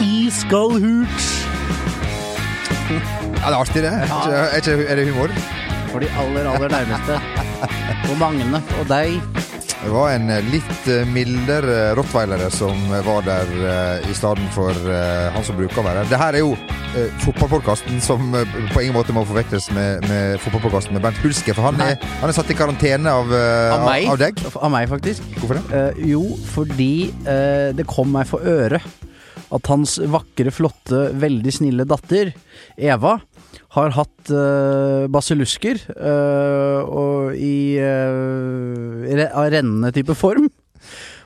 Iskalhooch. Ja, det er artig, det. Er, ikke, er, ikke, er det humor? For de aller, aller nærmeste. Og Magne og deg. Det var en eh, litt eh, mildere rottweilere som var der eh, i stedet for eh, han som bruker å være der. Det her er jo uh, fotballpodkasten som eh, på ingen måte må forvektes med, med fotballpodkasten med Bernt Hulske. For han er, han er satt i karantene av, eh, Av meg. av deg. Av meg, faktisk. Hvorfor det? Uh, jo, fordi uh, det kom meg for øre at hans vakre, flotte, veldig snille datter, Eva, har hatt uh, basillusker uh, og i uh, re rennende type form.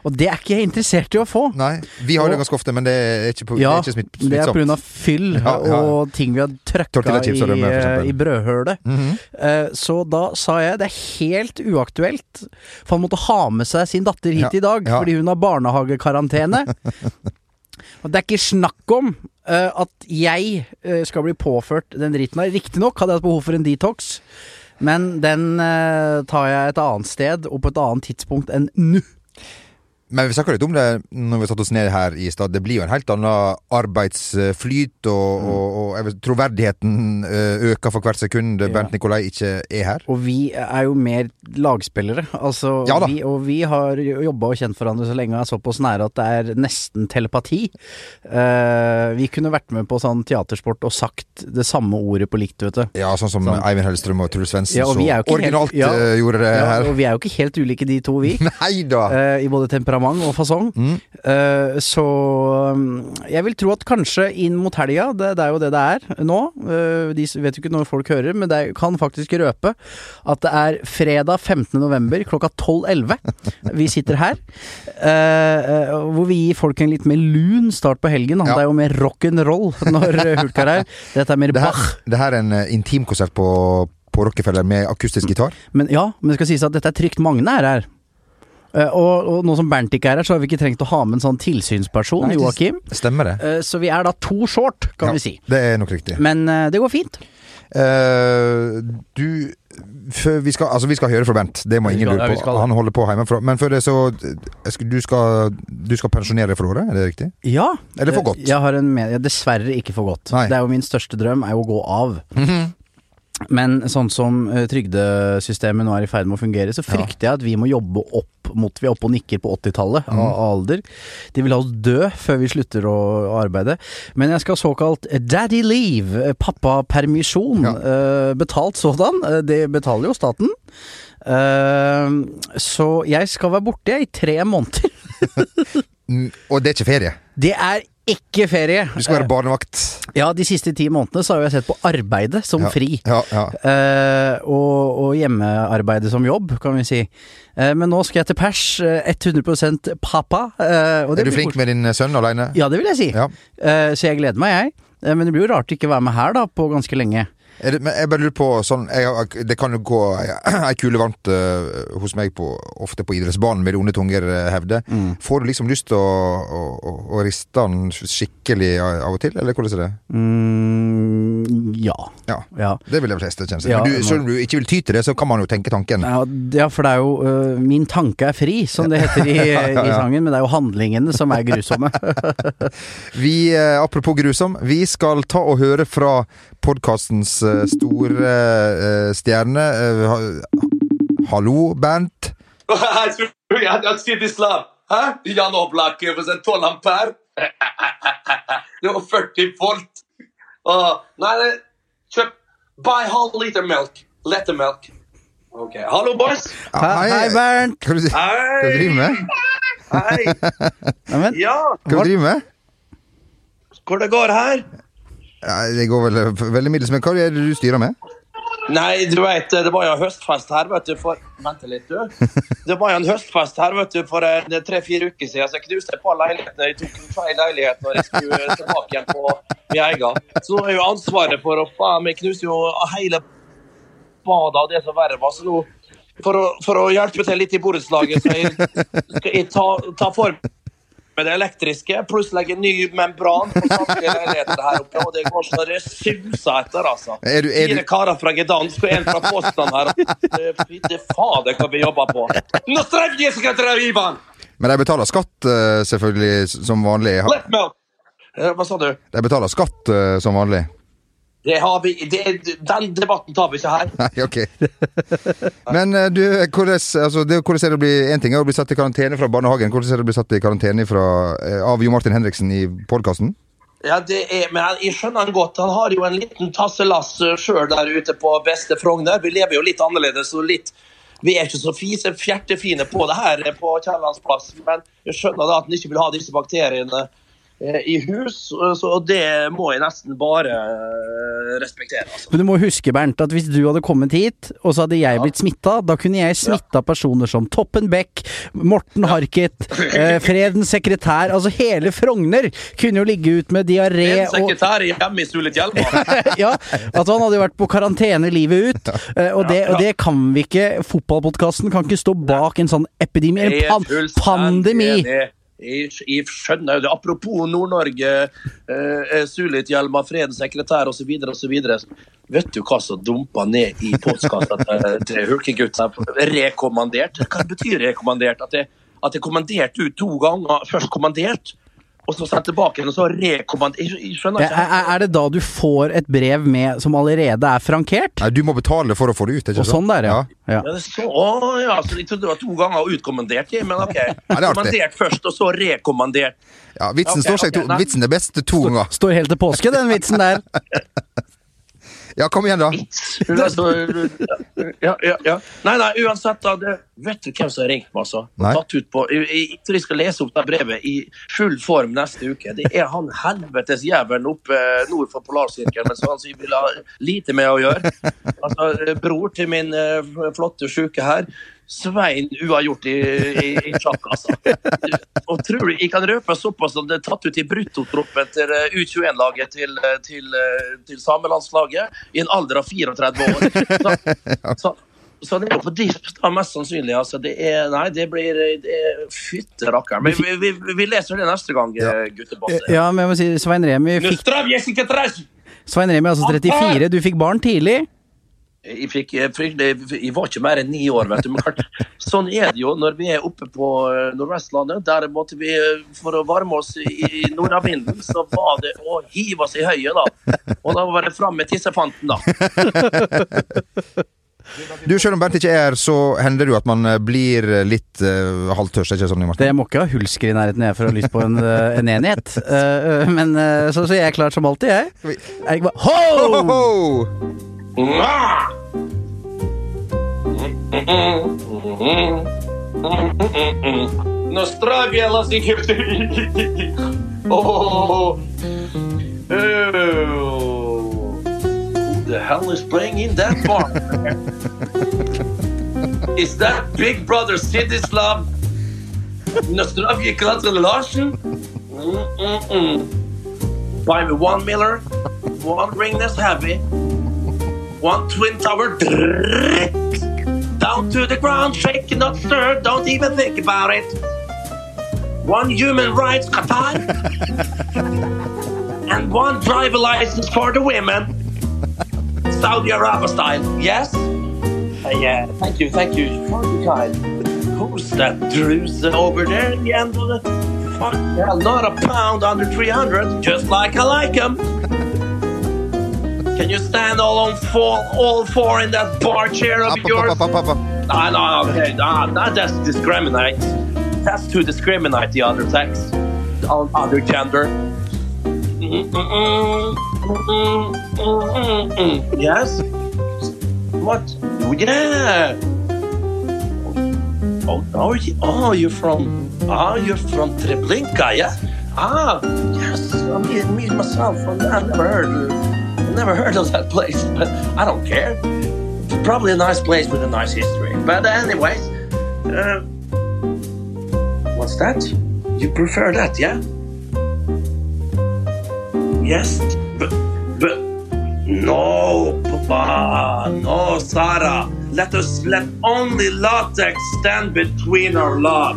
Og det er ikke jeg interessert i å få. Nei, vi har det ganske ofte, men det er ikke, på, Ja, det er ikke smittsomt. det er pga. fyll Ja, ja. og ting vi har trøkka i, og rømme, eh, i brødhølet. Mhm. Eh, Så da sa jeg det er helt uaktuelt, for han måtte ha med seg sin datter hit i dag fordi hun har barnehagekarantene. Og det er ikke snakk om uh, at jeg uh, skal bli påført den driten her. Riktignok hadde jeg hatt behov for en detox, men den uh, tar jeg et annet sted og på et annet tidspunkt enn nå. Men vi snakka litt om det når vi satte oss ned her i stad. Det blir jo en helt annen arbeidsflyt, og, Mm. og, og vet, troverdigheten eh, øker for hvert sekund Ja. Bernt Nikolai ikke er her. Og vi er jo mer lagspillere. Altså, Ja vi, og vi har jobba og kjent hverandre så lenge og er såpass nære at det er nesten telepati. Uh, vi kunne vært med på sånn teatersport og sagt det samme ordet på likt, vet du. Ja, sånn som Sånn. Eivind Hellstrøm og Truls Svendsen Ja, så originalt helt- ja. eh, gjorde det Ja, her. og vi er jo ikke helt ulike, de to, vi. Nei da! Uh, I både temperament og fasong. Mm. Uh, så um, jeg vil tro at kanskje inn mot helga, det, det er jo det det er nå. uh, de vet jo ikke når folk hører, men det kan faktisk røpe at det er fredag 15. november klokka 12.11. Vi sitter her. Uh, hvor vi gir folk en litt mer lun start på helgen. Ja. Det er jo mer rock'n'roll når Hulk er her. Dette er mer Det her, Bach. det her er en intimkonsert på, på Rockefeller med akustisk gitar. Men ja, men det skal sies at dette er trygt. Magne er her. Eh, og, og nå som Bernt ikke er her, så har vi ikke trengt å ha med en sånn tilsynsperson, Nei, Joakim. Stemmer det? Eh, Så vi er da to short, kan Ja, vi si. Det er nok riktig. Men eh, det går fint. Uh, du før vi, skal, altså vi skal høre fra Bent, det må ingen lure på. Ja. Han holder på hjemmefra. Men før det, så du, skal, du skal pensjonere for året, er det riktig? Ja. Eller for godt? Jeg har en men Dessverre ikke for godt. Nei. Det er jo min største drøm, er jo å gå av. Men sånn som eh, trygdesystemet nå er i ferd med å fungere, så frykter jeg at vi må jobbe opp mot Vi er oppe og nikker på 80-tallet av Mm. alder. De vil ha oss dø før vi slutter å, arbeide. Men jeg skal ha såkalt daddy leave, eh, pappapermisjon. Ja. eh, betalt sådan. Det betaler jo staten. Så jeg skal være borte i tre måneder. Mm, Og det er ikke ferie. Det er ikke ferie. Du skal være barnevakt. Ja, de siste ti månedene så har jeg sett på arbeidet som Ja. fri. Ja, ja. Eh, og, og hjemmearbeidet som jobb, kan vi si. Eh, men nå skal jeg til pers. eh, 100% pappa. eh, og det Er du flink med din eh, sønn alene? Ja, det vil jeg si. Eh, så jeg gleder meg, jeg. Eh, men det blir jo rart å ikke være med her da, på ganske lenge. Det, men jeg bare lurer på sånn jeg, Det kan jo gå ei kule varmt uh, hos meg på, ofte på idrettsbanen, vil onde tunger eh, hevde. Mm. Får du liksom lyst til å, å, å, å riste den skikkelig av av og til, eller hvordan er det? Mm, ja. Ja. ja. Det vil de fleste kjenne seg. Ja, Men du, selv om du ikke vil ty til det, så kan man jo tenke tanken. Ja, ja, for det er jo uh, Min tanke er fri, som det heter i, ja, i ja. sangen, men det er jo handlingene som er grusomme. Vi, uh, apropos grusom, vi skal ta og høre fra podkastens uh, store eh, stjerne. Ha- hallo, Bernt. Hæ? Jan Oblak över sen 12 ampere. Det var 40 volt. Uh, nei, nei, kjøp Buy halv liter melk. Lettermelk. Ok. Hallo, boys. Hei, hei, Bernt! Hva du, hva du driver med? Hei. Neimen, Ja, Hva du driver med? hvor det går her? Ja, det går vel veldig middels, men hva er det du styrer med? Nei, du vet, det var jo høstfest her, vet du, for Vent litt, du. Det var jo en høstfest her, vet du, for eh, tre-fire uker siden. Så jeg knuste et par leiligheter. Jeg tok en feil leilighet når jeg skulle eh, tilbake igjen på min egen. Så nå er jo ansvaret for å faen meg knuse jo hele badet og det som verre var. Så nå, for å, for å hjelpe til litt i borettslaget, så jeg, skal jeg ta, ta for med det elektriske, pluss legge ny membran på samtlige leiligheter her oppe. Og det går så det suser etter, altså. Er du- er du- Fire karer fra Gdansk og en fra Poznan her. Fytti fader, hva vi jobber på. Nå strever jeg til Ivan! Men de betaler skatt, eh, selvfølgelig, som vanlig. Eh, Hva sa du? De betaler skatt eh, som vanlig. Det har vi, det, den debatten tar vi ikke her. Nei, ok. Men eh, du, hvordan, altså, det, hvordan er det å bli En ting er å bli satt i karantene fra barnehagen. Hvordan er det å bli satt i karantene fra, eh, av Jo Martin Henriksen i podkasten? Ja, det er, men jeg skjønner han godt. Han har jo en liten tasselass sjøl der ute på beste Frogner. Vi lever jo litt annerledes og litt Vi er ikke så fise, fjertefine på det her på Kiellands plass, men jeg skjønner da at han ikke vil ha disse bakteriene eh, i hus, så det må jeg nesten bare eh, respektere. Altså. Men du må huske, Bernt, at hvis du hadde kommet hit, og så hadde jeg blitt smitta, da kunne jeg smitta personer som Toppen Beck, Morten Harket, eh, Fredens sekretær Altså hele Frogner kunne jo ligge ut med diaré En og sekretær hjemme i sulet Hjelma. ja, at han hadde jo vært på karantene livet ut. eh, Og det, og det kan vi ikke. Fotballpodkasten kan ikke stå bak en sånn epidemi, en pan pandemi. Jeg, skjønner jo det. Apropos Nord-Norge, eh, Sulitjelma, Fredens sekretær osv. osv. Vet du hva som dumpa ned i postkassa til, til? Rekommandert? Hva betyr rekommandert? At det, at det er kommandert ut to ganger. Først kommandert, og så sendt tilbake igjen, og så rekommandert. Jeg, jeg skjønner ikke. Er, er det da du får et brev med som allerede er frankert? Nei, du må betale for å få det ut, ikke Og sånn der, ja. ja. Ja, det er så, å, ja, så jeg trodde det var to ganger utkommandert, jeg, men OK. er. Kommandert først, og så rekommandert. Ja, vitsen, okay, står seg okay, to, vitsen er best to ganger. Står helt til påske, den vitsen der. Ja, kom igjen, da. Altså, ja, ja, ja. Nei, nei, uansett, da. Det, vet du hvem som har ringt meg, altså? Tatt ut på, jeg, tror jeg skal lese opp det brevet i full form neste uke. Det er han helvetes jævelen oppe nord for polarsirkelen som han sier vil ha lite med å gjøre. Altså, bror til min eh, flotte sjuke her. Svein uavgjort i, i, i sjakk, altså. Og tror du, Jeg kan røpe såpass som det er tatt ut i bruttotroppen til eh, U21-laget til, eh, til, eh, til samelandslaget i en alder av 34 år. Så, så, så det er jo på dipp, mest sannsynlig. Altså, det er, nei, det blir det Fytte rakkeren. Men vi, vi, vi leser det neste gang, Ja. ja. guttebasser. Ja, men jeg må si, Svein Remi fikk Nustrav Jessica Trash! Svein Remi altså 34, du fikk barn tidlig. Jeg, fikk, jeg, fikk, jeg var ikke mer enn ni år, vet du. Men klart, sånn er det jo når vi er oppe på eh, Nordvestlandet. Der måtte vi, eh, for å varme oss i, nordavinden, så var det å hive oss i høyet, da. Og da var det fram med tissefanten, da. Du, Selv om Bernt ikke er her, så hender det jo at man eh, blir litt uh, halvtørst. Ikke sånn, Martin? Det må ikke ha hulsker i nærheten jeg for å ha lyst på en, en enighet. Uh, men uh, så, så jeg er klar som alltid, jeg. Er bare Ho, Ho! ho! Nostravia lascichete. Oh. Oh. Who the hell is playing in that bar? is that Big Brother Sidislav? Nostravia? Mm-mm-mm. Buy me one Miller, one Ringness Heavy, one Twin Tower. Down to the ground, shake not stir, don't even think about it. One human rights Qatar. and one driver license for the women. Saudi Arabia style, yes? Uh, yeah, thank you, thank you. Too kind. Who's that Druze over there in the end of the... Fuck, hell, not a pound under 300, just like I like 'em. Can you stand all on four, all four in that bar chair of App, yours? app, app, app, app. Ah, no, okay, nah, nah, that's discriminate. That's to discriminate the other sex, the other gender. Mm, mm, mm, mm, mm, mm. Yes. What? Yeah. Oh, oh, you, oh, you're from, oh, you're from Treblinka, yeah. Ah, yes. I mean, me myself, I never heard, never heard of that place, but I don't care probably a nice place with a nice history. But anyways, uh, what's that? You prefer that, yeah? Yes, but but no, Papa, no, Sarah. Let us let only latex stand between our love.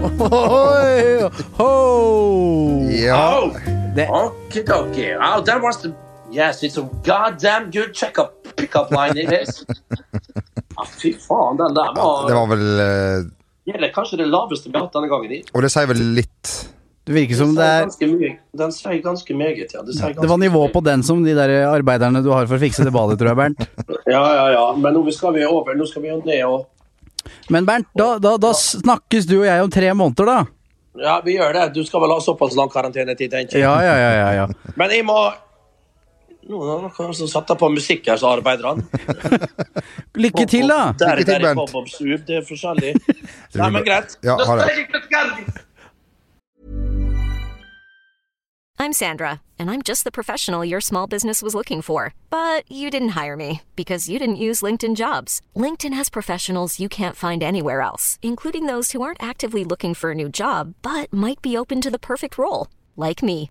Oi, ho. Ja. Oh, Det, okay, okay. Oh, that was the. Yes, it's a goddamn good checkup pickup line it is. Ah, fy faen, den der var, Det var vel eh, Gjelder kanskje det laveste vi har hatt denne gangen. i. Og det sier vel litt det virker som det er Den sier ganske meget, ja. Det, Det var nivå på den som de der arbeiderne du har for å fikse det badet, tror jeg, Bernt. Ja, ja, ja. Men nå skal vi over. Nå skal vi jo ned og Men Bernt, da, da, da snakkes du og jeg om tre måneder, da. Ja, vi gjør det. Du skal vel ha såpass lang karantenetid, tenker jeg. Ja, ja, ja, ja, ja. Men jeg må er noen som setter på musikk her, så arbeider han. Lykke til, da. Der, Lykke til, Sub, det er forskjellig. Nei, men greit. Ja, ha det. I'm Sandra, and I'm just the professional your small business was looking for. But you didn't hire me because you didn't use LinkedIn jobs. LinkedIn has professionals you can't find anywhere else, including those who aren't actively looking for a new job but might be open to the perfect role, like me.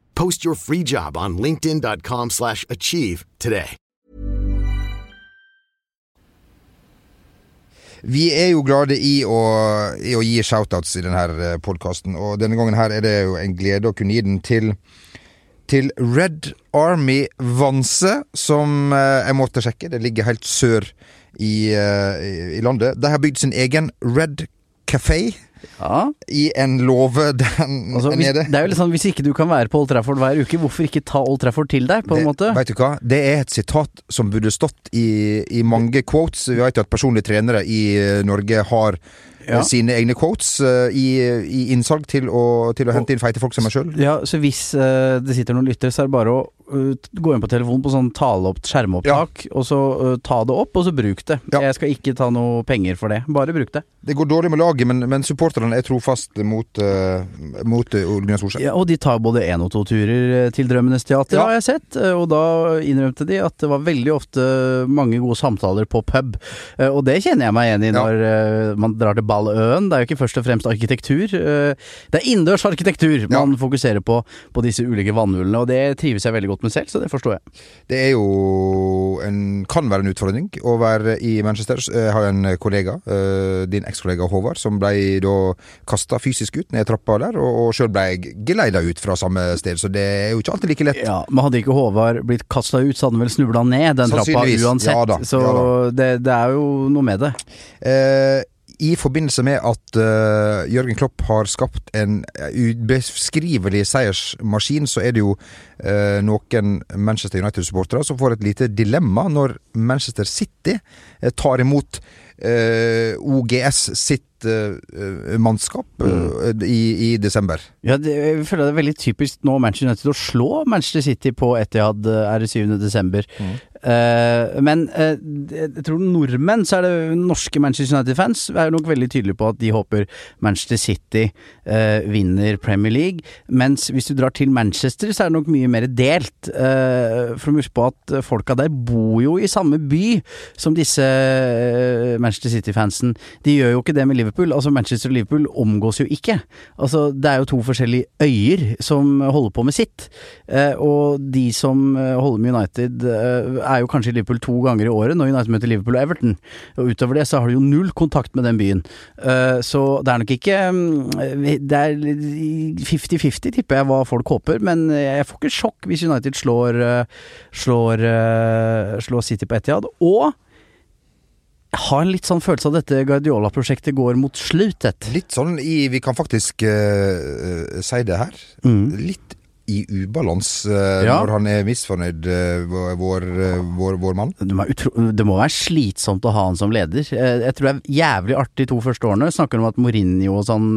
Post your free job on linkedin.com/achieve slash achieve today. Vi er jo glade i å, i å gi shoutouts i denne podkasten, og denne gangen her er det jo en glede å kunne gi den til til Red Army Vanse, som eh, jeg måtte sjekke. Det ligger helt sør eh, i- i landet. De har bygd sin egen Red Café Ja. i en låve der Altså, hvis, nede. det er jo litt sånn, hvis ikke du kan være på Old Trafford hver uke, hvorfor ikke ta Old Trafford til deg, på en Det- måte? Vet du hva? Det er et sitat som burde stått i, i mange quotes. Vi vet jo at personlige trenere i eh, Norge har Ja. sine egne quotes eh, i, i innsalg til å, til å hente inn feite folk som meg sjøl. Ja, så hvis uh, det sitter noen lyttere, så er det bare å eh, gå inn på telefonen på sånn taleopp, skjermopptak, og så uh, ta det opp, og så bruk det. Ja. Jeg skal ikke ta noe penger for det, bare bruk det. Det går dårlig med laget, men, men supporterne er trofast mot, uh, mot uh, Gunnar Solskjær. Ja, og de tar både én og to turer til Drømmenes teater, Ja. har jeg sett. Og da innrømte de at det var veldig ofte mange gode samtaler på pub. Og det kjenner jeg meg igjen i Ja. når man drar til Balløen. Det er jo ikke først og fremst arkitektur. eh, Det er innendørs arkitektur man fokuserer på på disse ulike vannhullene, og det trives jeg veldig godt med selv, så det forstår jeg. Det er jo en, kan være en utfordring å være i Manchester. Jeg har en kollega, eh, din ekskollega Håvard, som ble da kasta fysisk ut ned trappa der, og, og sjøl ble geleida ut fra samme sted, så det er jo ikke alltid like lett. Ja, Men hadde ikke Håvard blitt kasta ut, så hadde han vel snubla ned den trappa uansett. Ja da, så ja det, det er jo noe med det. Eh, I forbindelse med at uh, Jørgen Klopp har skapt en eh, ubeskrivelig seiersmaskin, så er det jo uh, noen Manchester United-supportere som får et lite dilemma når Manchester City uh, tar imot OGS sitt mannskap eh, i, i desember. Ja, det, jeg føler det er veldig typisk nå Manchester United å slå Manchester City på Etihad er det 7. desember. Eh, men eh, jeg tror nordmenn, så er det norske Manchester United-fans, er nok veldig tydelige på at de håper Manchester City eh, vinner Premier League. Mens hvis du drar til Manchester, så er det nok mye mer delt. Eh, for å huske på at folka der bor jo i samme by som disse eh, Manchester City-fansen. De gjør jo ikke det med Liverpool. Altså Manchester og Liverpool omgås jo ikke. Altså Det er jo to forskjellige øyer som holder på med sitt. Eh, og de som eh, holder med United, eh, er jo kanskje i Liverpool to ganger i året når United møter Liverpool og Everton. Og utover det så har du jo null kontakt med den byen. Eh, så det er nok ikke mm, Det er 50-50, tipper jeg, hva folk håper. Men jeg får ikke sjokk hvis United slår, eh, slår, eh, slår City på Etihad. Og jeg har en litt sånn følelse av at dette Guardiola-prosjektet går mot slutet. Litt sånn i Vi kan faktisk eh, eh, si det her. Mm. Litt i ubalanse eh, Ja. når han er misfornøyd, eh, vår, vår, eh, vår, vår mann. Det må, utro det må være slitsomt å ha han som leder. Jeg tror det er jævlig artig de to første årene. Snakker om at Mourinho og sånn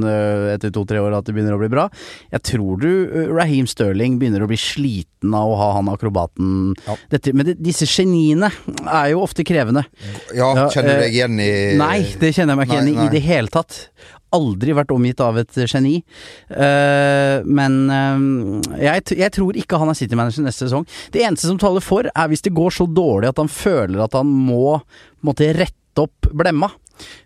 etter to-tre år at det begynner å bli bra. Jeg tror du Raheem Sterling begynner å bli sliten av å ha han akrobaten. Ja. Dette, men det, disse geniene er jo ofte krevende. Ja, kjenner du deg igjen i Nei, det kjenner jeg meg ikke igjen i i det hele tatt. Aldri vært omgitt av et geni. Eh, men eh, jeg, jeg tror ikke han er City-manager neste sesong. Det eneste som taler for, er hvis det går så dårlig at han føler at han må måtte rette opp blemma.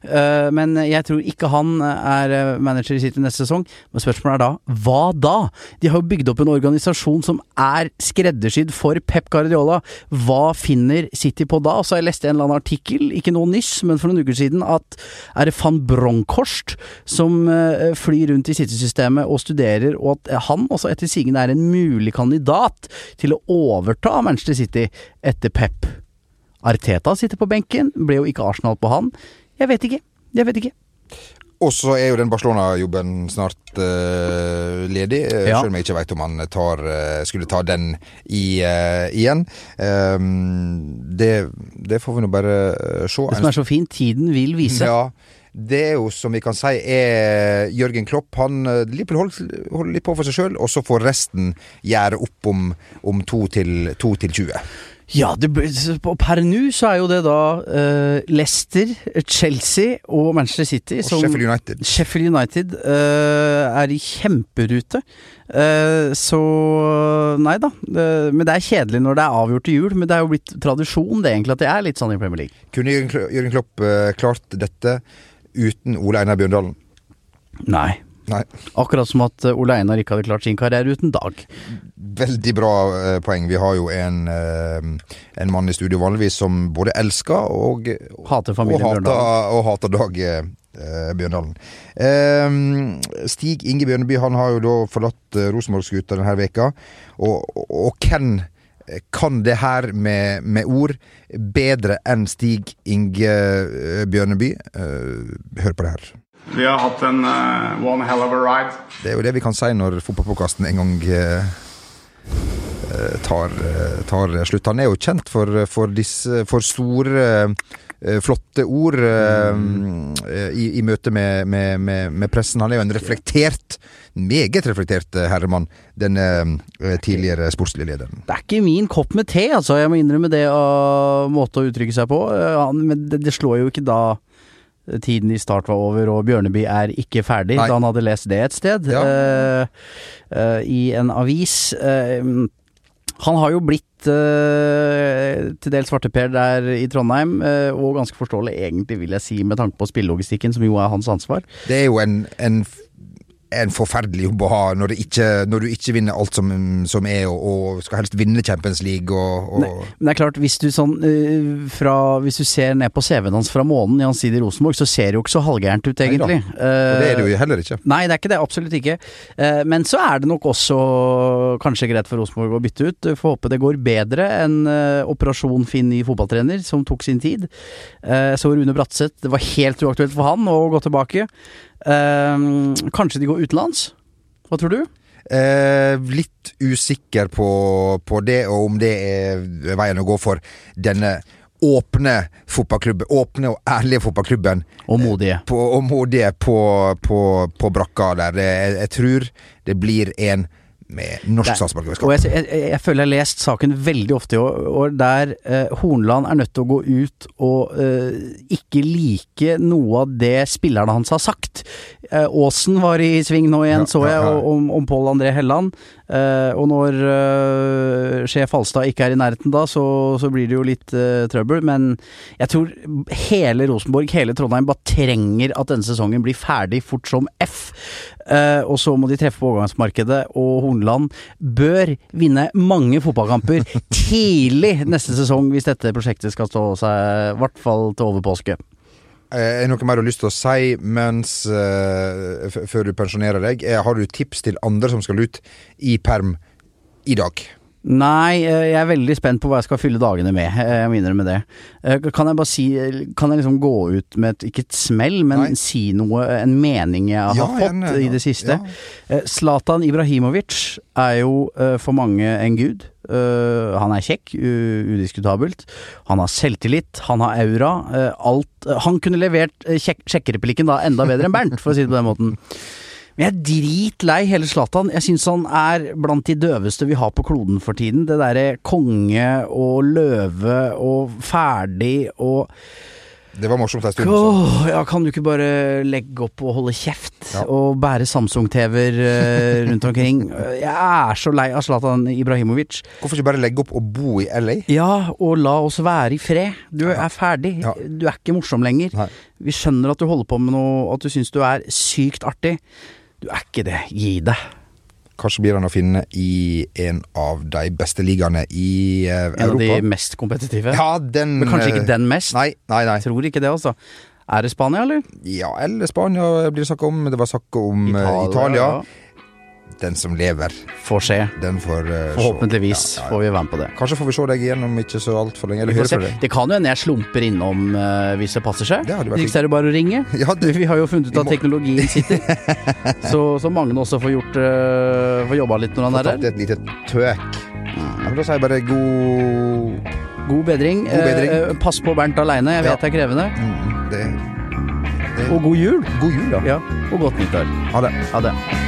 Eh, men jeg tror ikke han er eh, manager i City neste sesong. Men spørsmålet er da hva da? De har jo bygd opp en organisasjon som er skreddersydd for Pep Guardiola. Hva finner City på da? Så jeg leste en eller annen artikkel, ikke noe nyss, men for noen uker siden, at er det van Bronkhorst som eh, flyr rundt i City-systemet og studerer, og at han også etter sigende er en mulig kandidat til å overta Manchester City etter Pep. Arteta sitter på benken, ble jo ikke Arsenal på han. Jeg vet ikke. Jeg vet ikke. Og så er jo den Barcelona-jobben snart uh, ledig, uh, Ja. selv om jeg ikke veit om han tar, eh, skulle ta den i, uh, igjen. Um, det, det får vi nå bare se. Det som er så fint, tiden vil vise. Ja, det er jo som vi kan si er Jørgen Klopp. Han eh, holder, holder litt på for seg sjøl, og så får resten gjøre opp om, om 2 til, 2 til 20. Ja, det, per nå så er jo det da uh, Leicester, Chelsea og Manchester City Og som Sheffield United. Sheffield United uh, er i kjemperute. Uh, så Nei da. Men det er kjedelig når det er avgjort til jul. Men det er jo blitt tradisjon det egentlig at det er litt sånn i Premier League. Kunne Jørgen, Klopp klart dette uten Ole Einar Bjørndalen? Nei. Nei. Akkurat som at eh, Ole Einar ikke hadde klart sin karriere uten Dag. Veldig bra eh, poeng. Vi har jo en, eh, en mann i studio vanligvis som både elsker og Hater familien og hater, og hater Dag eh, Bjørndalen. Eh, Stig Inge Bjørneby han har jo da forlatt eh, Rosenborg-skuta denne veka. Og, og, og hvem kan det her med, med ord bedre enn Stig Inge eh, Bjørneby? Eh, hør på det her. Vi har hatt en uh, one hell of a ride. Det er jo det vi kan si når fotballpåkasten en gang eh, tar, uh, tar slutt. Han er jo kjent for, for, disse, for store, flotte ord eh, i, i møte med, med, med, med pressen. Han er jo en reflektert, meget reflektert herremann, denne tidligere sportslige lederen. Det er ikke min kopp med te, altså. Jeg må innrømme det av måte å uttrykke seg på. Men det, det slår jo ikke da tiden i start var over og Bjørneby er ikke ferdig, Nei. da han hadde lest det et sted. Ja. uh, uh, I en avis. Uh, han har jo blitt til dels svarteper der i Trondheim, og ganske forståelig egentlig, vil jeg si, med tanke på spillelogistikken, som jo er hans ansvar. Det er jo en, en, en forferdelig jobb å ha når, det ikke, når du ikke vinner alt som, som er, og, og skal helst vinne Champions League og, og Men det er klart, hvis du sånn eh, fra Hvis du ser ned på CV-en hans fra månen i i Rosenborg, så ser det jo ikke så halvgærent ut, egentlig. Og det er det jo heller ikke. Nei, det er ikke det. Absolutt ikke. Eh, Men så er det nok også kanskje greit for Rosenborg å bytte ut. Får håpe det går bedre enn eh, Operasjon Finn i fotballtrener, som tok sin tid. Eh, Så Rune Bratseth, det var helt uaktuelt for han å gå tilbake. Eh, Kanskje de går utenlands? Hva tror du? Eh, litt usikker på, på det, og om det er veien å gå for denne åpne fotballklubben, åpne og ærlige fotballklubben. Og modige. På, og modige på, på, på brakka der. Jeg, jeg tror det blir en med norsk statsborgerskap. jeg, jeg, jeg føler jeg har lest saken veldig ofte i år, der eh, Hornland er nødt til å gå ut og eh, ikke like noe av det spillerne hans har sagt. Eh, Aasen var i sving nå igjen, Ja, så jeg, ja. ja. om, om Pål André Helland. Eh, og når eh, sjef Halstad ikke er i nærheten da, så, så blir det jo litt eh, trøbbel. Men jeg tror hele Rosenborg, hele Trondheim, bare trenger at denne sesongen blir ferdig fort som F. Og så må de treffe på overgangsmarkedet, og Hornland bør vinne mange fotballkamper tidlig neste sesong hvis dette prosjektet skal stå seg, i hvert fall til over påske. Eh, Er det noe mer du har lyst til å si mens uh, før du pensjonerer deg? Er, Har du tips til andre som skal ut i perm i dag? Nei, eh, jeg er veldig spent på hva jeg skal fylle dagene med. eh, Jeg må innrømme det. Eh, Kan jeg bare si Kan jeg liksom gå ut med et, ikke et smell, men Nei. si noe, en mening jeg har Ja, fått jeg i det siste? Ja. Zlatan Ibrahimovic er jo for mange en gud. Han er kjekk, udiskutabelt. Han har selvtillit, han har aura. alt Han kunne levert uh, sjekkereplikken da enda bedre enn Bernt, for å si det på den måten. Men jeg er dritlei hele Zlatan. Jeg syns han er blant de døveste vi har på kloden for tiden. Det derre konge og løve og ferdig og Det var morsomt en stund. Åh, ja, Kan du ikke bare legge opp og holde kjeft? Ja. Og bære Samsung-TV-er eh, rundt omkring? Jeg er så lei av Zlatan Ibrahimovic. Hvorfor ikke bare legge opp og bo i LA? Ja, og la oss være i fred. Du er ferdig. Ja. Du er ikke morsom lenger. Nei. Vi skjønner at du holder på med noe, at du syns du er sykt artig. Du er ikke det. Gi deg. Kanskje blir han å finne i en av de beste ligaene i Europa En av de mest kompetitive. Ja, den Men kanskje eh, ikke den mest? Nei, nei, nei. Tror ikke det, altså. Er det Spania, eller? Ja, eller Spania blir det snakk om. Det var snakk om Italia. Italia. ja. Den som lever, Får se. den får uh. Forhåpentligvis Ja, ja. får vi være med på det. Kanskje får vi se deg igjen om ikke så altfor lenge. Se. Det kan jo hende jeg slumper innom uh, hvis det passer seg. Det Hvis det er det bare å ringe. Ja, det, Vi har jo funnet ut at teknologien sitter. så, så Magne også får gjort uh, Får jobba litt når han får er tatt Fått et lite tøk. Ja, da sier jeg bare god God bedring. God bedring. Eh, pass på Bernt aleine, jeg vet det er krevende. mm, det, det, Og god jul. God jul, ja. Ja, og godt nyttår. Ha det. Ha det.